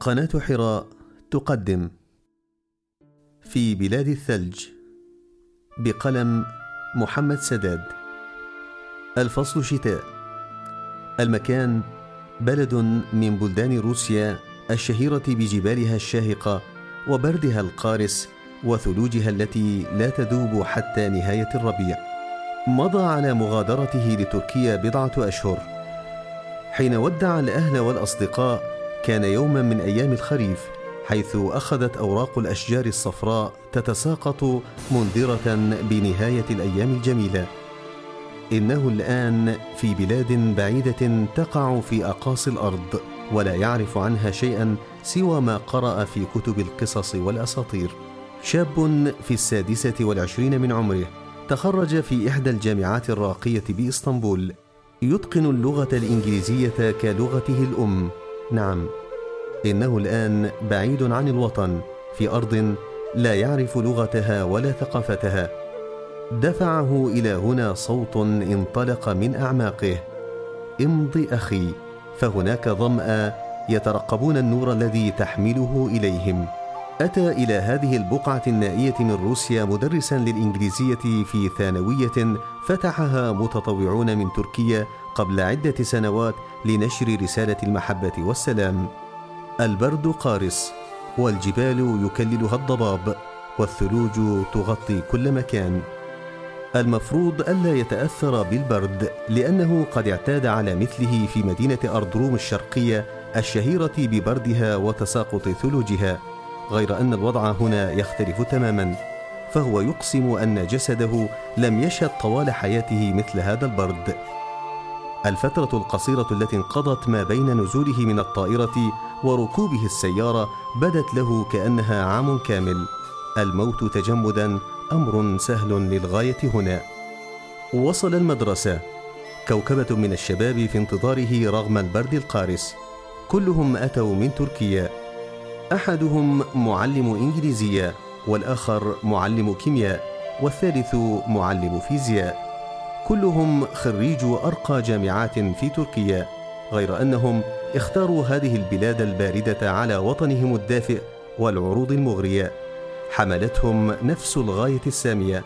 قناة حراء تقدم. في بلاد الثلج. بقلم محمد سداد. الفصل شتاء. المكان بلد من بلدان روسيا الشهيرة بجبالها الشاهقة وبردها القارس وثلوجها التي لا تذوب حتى نهاية الربيع. مضى على مغادرته لتركيا بضعة أشهر. حين ودع الأهل والأصدقاء كان يوما من أيام الخريف حيث أخذت أوراق الأشجار الصفراء تتساقط منذره بنهاية الأيام الجميلة. إنه الآن في بلاد بعيدة تقع في أقاصي الأرض ولا يعرف عنها شيئا سوى ما قرأ في كتب القصص والأساطير. شاب في السادسة والعشرين من عمره تخرج في إحدى الجامعات الراقية بإسطنبول. يتقن اللغة الإنجليزية كلغته الأم. نعم. إنه الآن بعيد عن الوطن في أرض لا يعرف لغتها ولا ثقافتها. دفعه إلى هنا صوت انطلق من أعماقه. امض أخي فهناك ظمأ يترقبون النور الذي تحمله إليهم. أتى إلى هذه البقعة النائية من روسيا مدرسا للإنجليزية في ثانوية فتحها متطوعون من تركيا قبل عدة سنوات لنشر رسالة المحبة والسلام. البرد قارس والجبال يكللها الضباب والثلوج تغطي كل مكان. المفروض ألا يتأثر بالبرد لأنه قد اعتاد على مثله في مدينة اردروم الشرقية الشهيرة ببردها وتساقط ثلوجها غير أن الوضع هنا يختلف تماما. فهو يقسم أن جسده لم يشهد طوال حياته مثل هذا البرد. الفترة القصيرة التي انقضت ما بين نزوله من الطائرة وركوبه السيارة بدت له كأنها عام كامل. الموت تجمدا أمر سهل للغاية هنا. وصل المدرسة كوكبة من الشباب في انتظاره رغم البرد القارس. كلهم أتوا من تركيا. أحدهم معلم إنجليزية، والآخر معلم كيمياء، والثالث معلم فيزياء. كلهم خريجو ارقى جامعات في تركيا غير أنهم اختاروا هذه البلاد الباردة على وطنهم الدافئ والعروض المغرية. حملتهم نفس الغاية السامية.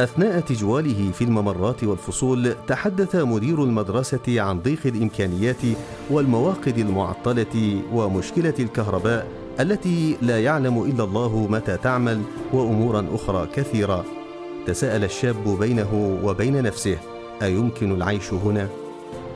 أثناء تجواله في الممرات والفصول تحدث مدير المدرسة عن ضيق الإمكانيات والمواقد المعطلة ومشكلة الكهرباء التي لا يعلم إلا الله متى تعمل وأمورا أخرى كثيرة. تساءل الشاب بينه وبين نفسه أيمكن العيش هنا؟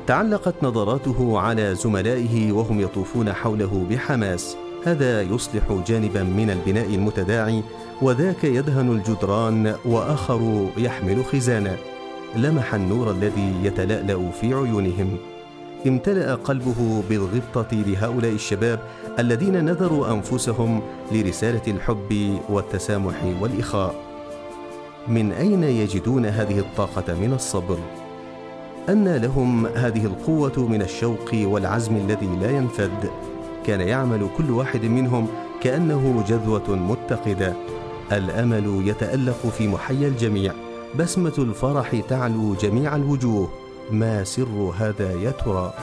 تعلقت نظراته على زملائه وهم يطوفون حوله بحماس هذا يصلح جانبا من البناء المتداعي وذاك يدهن الجدران وآخر يحمل خزانة. لمح النور الذي يتلألأ في عيونهم. امتلأ قلبه بالغبطة لهؤلاء الشباب الذين نذروا أنفسهم لرسالة الحب والتسامح والإخاء. من أين يجدون هذه الطاقة من الصبر؟ أن لهم هذه القوة من الشوق والعزم الذي لا ينفد. كان يعمل كل واحد منهم كأنه جذوة متقدة. الأمل يتألق في محيا الجميع. بسمة الفرح تعلو جميع الوجوه. ما سر هذا يا ترى؟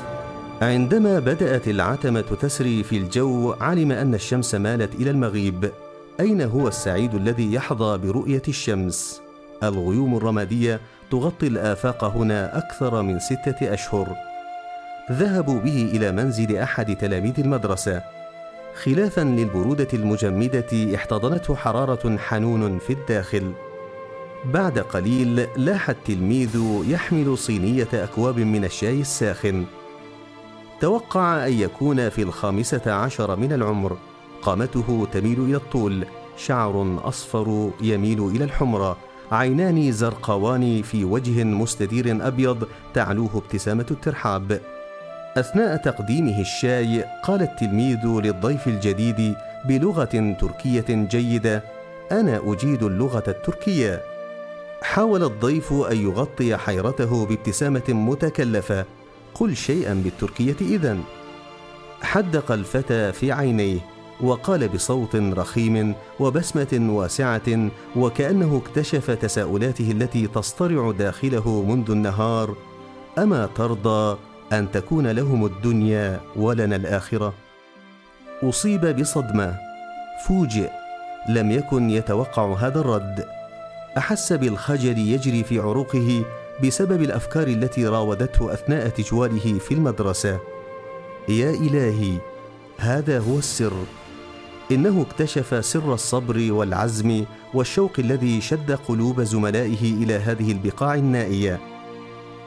عندما بدأت العتمة تسري في الجو علم أن الشمس مالت إلى المغيب. أين هو السعيد الذي يحظى برؤية الشمس؟ الغيوم الرمادية تغطي الآفاق هنا أكثر من ستة أشهر. ذهبوا به إلى منزل أحد تلاميذ المدرسة. خلافا للبرودة المجمدة احتضنته حرارة حنون في الداخل. بعد قليل لاح التلميذ يحمل صينية أكواب من الشاي الساخن. توقع أن يكون في الخامسة عشر من العمر. قامته تميل إلى الطول شعر أصفر يميل إلى الحمره عينان زرقاوان في وجه مستدير أبيض تعلوه ابتسامة الترحاب. أثناء تقديمه الشاي قال التلميذ للضيف الجديد بلغة تركية جيدة أنا أجيد اللغة التركية. حاول الضيف أن يغطي حيرته بابتسامة متكلفة قل شيئا بالتركية إذن. حدق الفتى في عينيه وقال بصوت رخيم وبسمة واسعة وكأنه اكتشف تساؤلاته التي تصطرع داخله منذ النهار أما ترضى أن تكون لهم الدنيا ولنا الآخرة؟ أصيب بصدمة. فوجئ لم يكن يتوقع هذا الرد. أحس بالخجل يجري في عروقه بسبب الأفكار التي راودته أثناء تجواله في المدرسة. يا إلهي هذا هو السر. إنه اكتشف سر الصبر والعزم والشوق الذي شد قلوب زملائه إلى هذه البقاع النائية.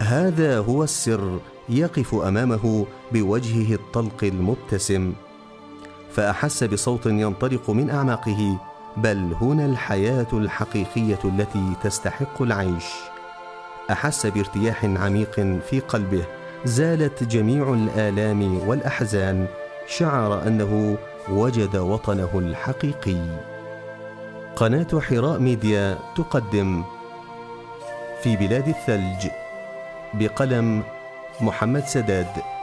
هذا هو السر يقف أمامه بوجهه الطلق المبتسم. فأحس بصوت ينطلق من أعماقه بل هنا الحياة الحقيقية التي تستحق العيش. أحس بارتياح عميق في قلبه زالت جميع الآلام والأحزان. شعر أنه وجد وطنه الحقيقي. قناة حراء ميديا تقدم في بلاد الثلج بقلم محمد سداد.